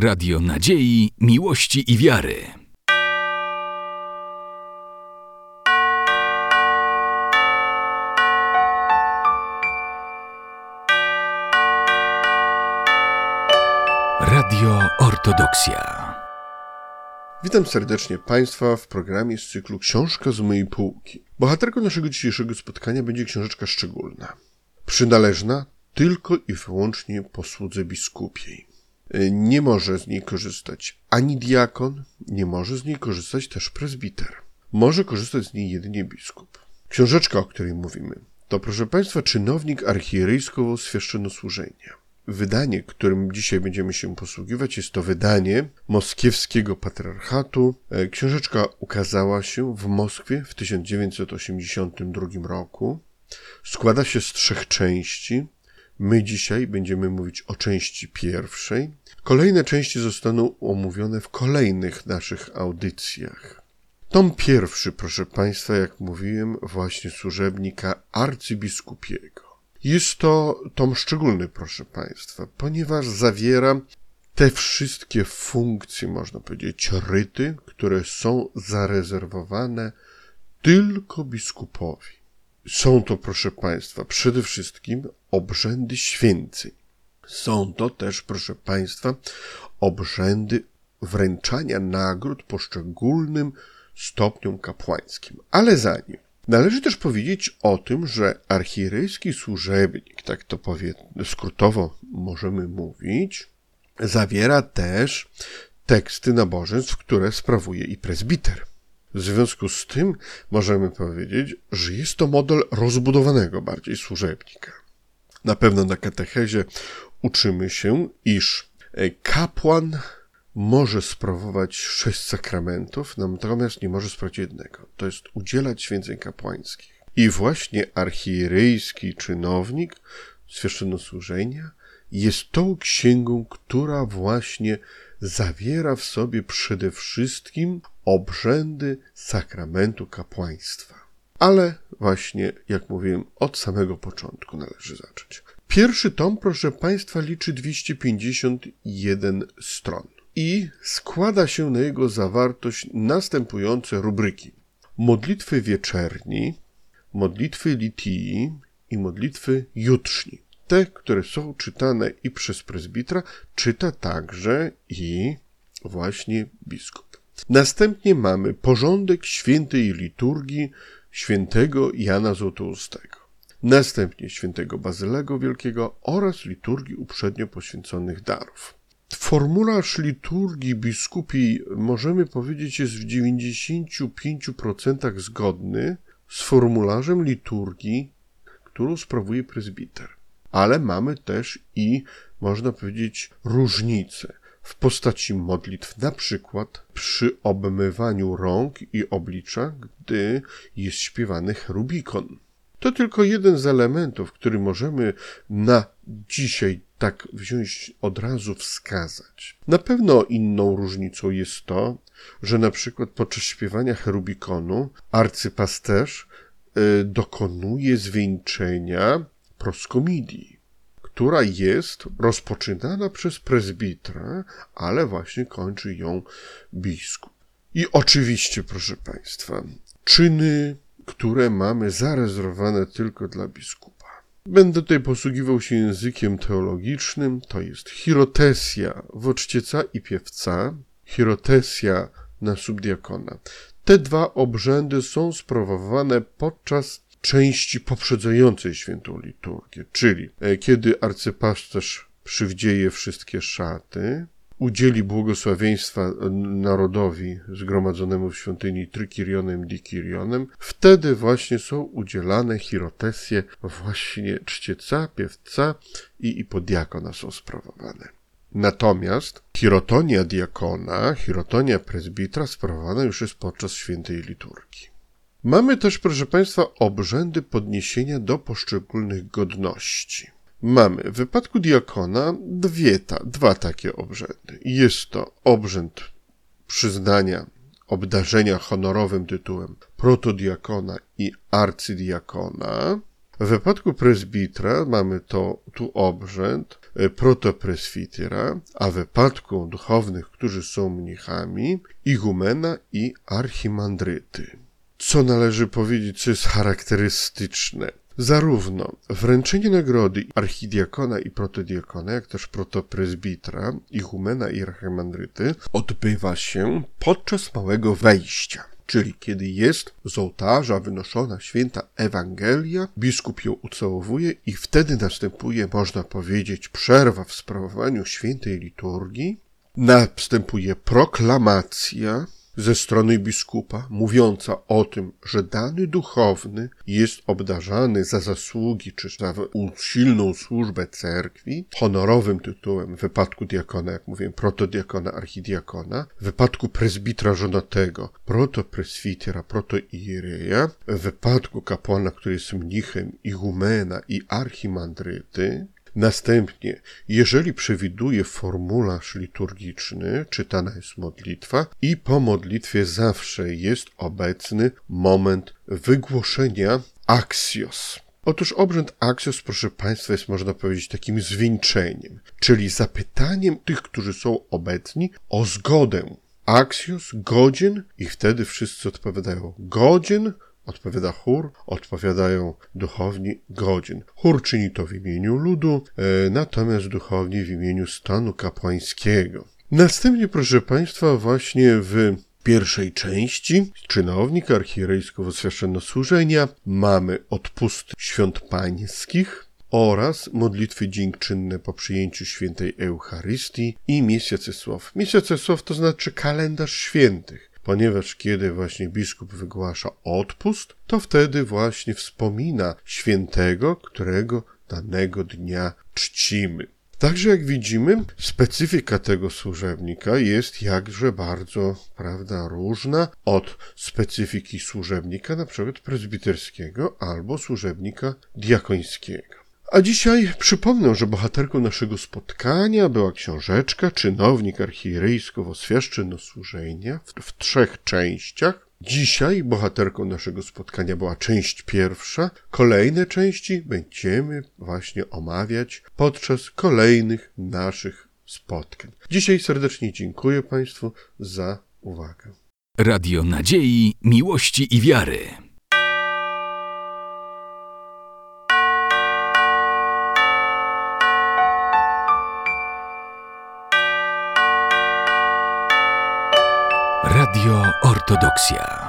Radio Nadziei, Miłości i Wiary. Radio Ortodoksja. Witam serdecznie Państwa w programie z cyklu Książka z mojej półki. Bohaterką naszego dzisiejszego spotkania będzie książeczka szczególna. Przynależna tylko i wyłącznie posłudze biskupiej. Nie może z niej korzystać ani diakon, nie może z niej korzystać też prezbiter. Może korzystać z niej jedynie biskup. Książeczka, o której mówimy, to proszę Państwa czynownik archierejskiego świeszczenosłużenia. Wydanie, którym dzisiaj będziemy się posługiwać, jest to wydanie moskiewskiego patriarchatu. E, książeczka ukazała się w Moskwie w 1982 roku. Składa się z trzech części. My dzisiaj będziemy mówić o części pierwszej. Kolejne części zostaną omówione w kolejnych naszych audycjach. Tom pierwszy, proszę Państwa, jak mówiłem, właśnie służebnika arcybiskupiego. Jest to tom szczególny, proszę Państwa, ponieważ zawiera te wszystkie funkcje, można powiedzieć, ryty, które są zarezerwowane tylko biskupowi. Są to, proszę Państwa, przede wszystkim obrzędy święceń. Są to też, proszę Państwa, obrzędy wręczania nagród poszczególnym stopniom kapłańskim. Ale zanim Należy też powiedzieć o tym, że archierejski służebnik, tak to powie, skrótowo możemy mówić, zawiera też teksty nabożeństw, które sprawuje i prezbiter. W związku z tym możemy powiedzieć, że jest to model rozbudowanego bardziej służebnika. Na pewno na katechezie uczymy się, iż kapłan może sprawować sześć sakramentów, natomiast nie może sprawować jednego. To jest udzielać święceń kapłańskich. I właśnie archierejski czynownik święcenosłużenia jest tą księgą, która właśnie zawiera w sobie przede wszystkim obrzędy sakramentu kapłaństwa. Ale właśnie, jak mówiłem, od samego początku należy zacząć. Pierwszy tom, proszę Państwa, liczy 251 stron i składa się na jego zawartość następujące rubryki: modlitwy wieczerni, modlitwy litii i modlitwy jutrzni. Te, które są czytane i przez prezbitra, czyta także i właśnie biskup. Następnie mamy porządek świętej liturgii świętego Jana Złotoustego. Następnie świętego Bazylego Wielkiego oraz liturgii uprzednio poświęconych darów. Formularz liturgii biskupiej, możemy powiedzieć, jest w 95% zgodny z formularzem liturgii, którą sprawuje prezbiter. Ale mamy też i, można powiedzieć, różnice w postaci modlitw, na przykład przy obmywaniu rąk i oblicza, gdy jest śpiewany cherubikon. To tylko jeden z elementów, który możemy na dzisiaj tak wziąć od razu wskazać. Na pewno inną różnicą jest to, że na przykład podczas śpiewania cherubikonu arcypasterz y, dokonuje zwieńczenia proskomidii, która jest rozpoczynana przez prezbitra, ale właśnie kończy ją biskup. I oczywiście, proszę Państwa, czyny, które mamy zarezerwowane tylko dla biskupa Będę tutaj posługiwał się językiem teologicznym, to jest chirotesja woczcieca i piewca, chirotesja na subdiakona. Te dwa obrzędy są sprawowane podczas części poprzedzającej świętą liturgię, czyli e, kiedy arcypasterz przywdzieje wszystkie szaty, udzieli błogosławieństwa narodowi zgromadzonemu w świątyni Trykirionem Dikirionem, wtedy właśnie są udzielane chirotesje właśnie czcieca, piewca i, i podiakona są sprawowane. Natomiast chirotonia diakona, chirotonia prezbitra sprawowana już jest podczas świętej liturgii. Mamy też, proszę Państwa, obrzędy podniesienia do poszczególnych godności. Mamy w wypadku diakona dwie ta, dwa takie obrzędy. Jest to obrzęd przyznania, obdarzenia honorowym tytułem protodiakona i arcydiakona. W wypadku prezbitra mamy to tu obrzęd e, protopreswitera, a w wypadku duchownych, którzy są mnichami, igumena i archimandryty. Co należy powiedzieć, co jest charakterystyczne? Zarówno wręczenie nagrody archidiakona i protodiakona, jak też protopresbitra, igumena i archimandryty odbywa się podczas małego wejścia czyli kiedy jest z ołtarza wynoszona święta Ewangelia, biskup ją ucałowuje i wtedy następuje, można powiedzieć, przerwa w sprawowaniu świętej liturgii, następuje proklamacja, ze strony biskupa, mówiąca o tym, że dany duchowny jest obdarzany za zasługi czy za usilną służbę cerkwi, honorowym tytułem w wypadku diakona, jak mówię, protodiakona, archidiakona, w wypadku prezbitra żonatego, protopreswitera, protoireja, w wypadku kapłana, który jest mnichem, igumena i archimandryty, Następnie, jeżeli przewiduje formularz liturgiczny, czytana jest modlitwa i po modlitwie zawsze jest obecny moment wygłoszenia axios. Otóż obrzęd axios, proszę Państwa, jest można powiedzieć takim zwieńczeniem, czyli zapytaniem tych, którzy są obecni o zgodę. Axios, godzien i wtedy wszyscy odpowiadają godzien Odpowiada chór, odpowiadają duchowni godzin. Chór czyni to w imieniu ludu, e, natomiast duchowni w imieniu stanu kapłańskiego. Następnie, proszę Państwa, właśnie w pierwszej części czynownik archierejsko-święczennosłużenia mamy odpust świąt pańskich, oraz modlitwy dziękczynne po przyjęciu świętej Eucharystii i miesiącesław. Miesiącesław to znaczy kalendarz świętych ponieważ kiedy właśnie biskup wygłasza odpust, to wtedy właśnie wspomina świętego, którego danego dnia czcimy. Także jak widzimy, specyfika tego służebnika jest jakże bardzo, prawda, różna od specyfiki służebnika na przykład prezbiterskiego albo służebnika diakońskiego. A dzisiaj przypomnę, że bohaterką naszego spotkania była książeczka Czynownik archierejsko-oświaszczynosłużenia w, w trzech częściach. Dzisiaj bohaterką naszego spotkania była część pierwsza. Kolejne części będziemy właśnie omawiać podczas kolejnych naszych spotkań. Dzisiaj serdecznie dziękuję Państwu za uwagę. Radio Nadziei, Miłości i Wiary. Radio Ortodoksja.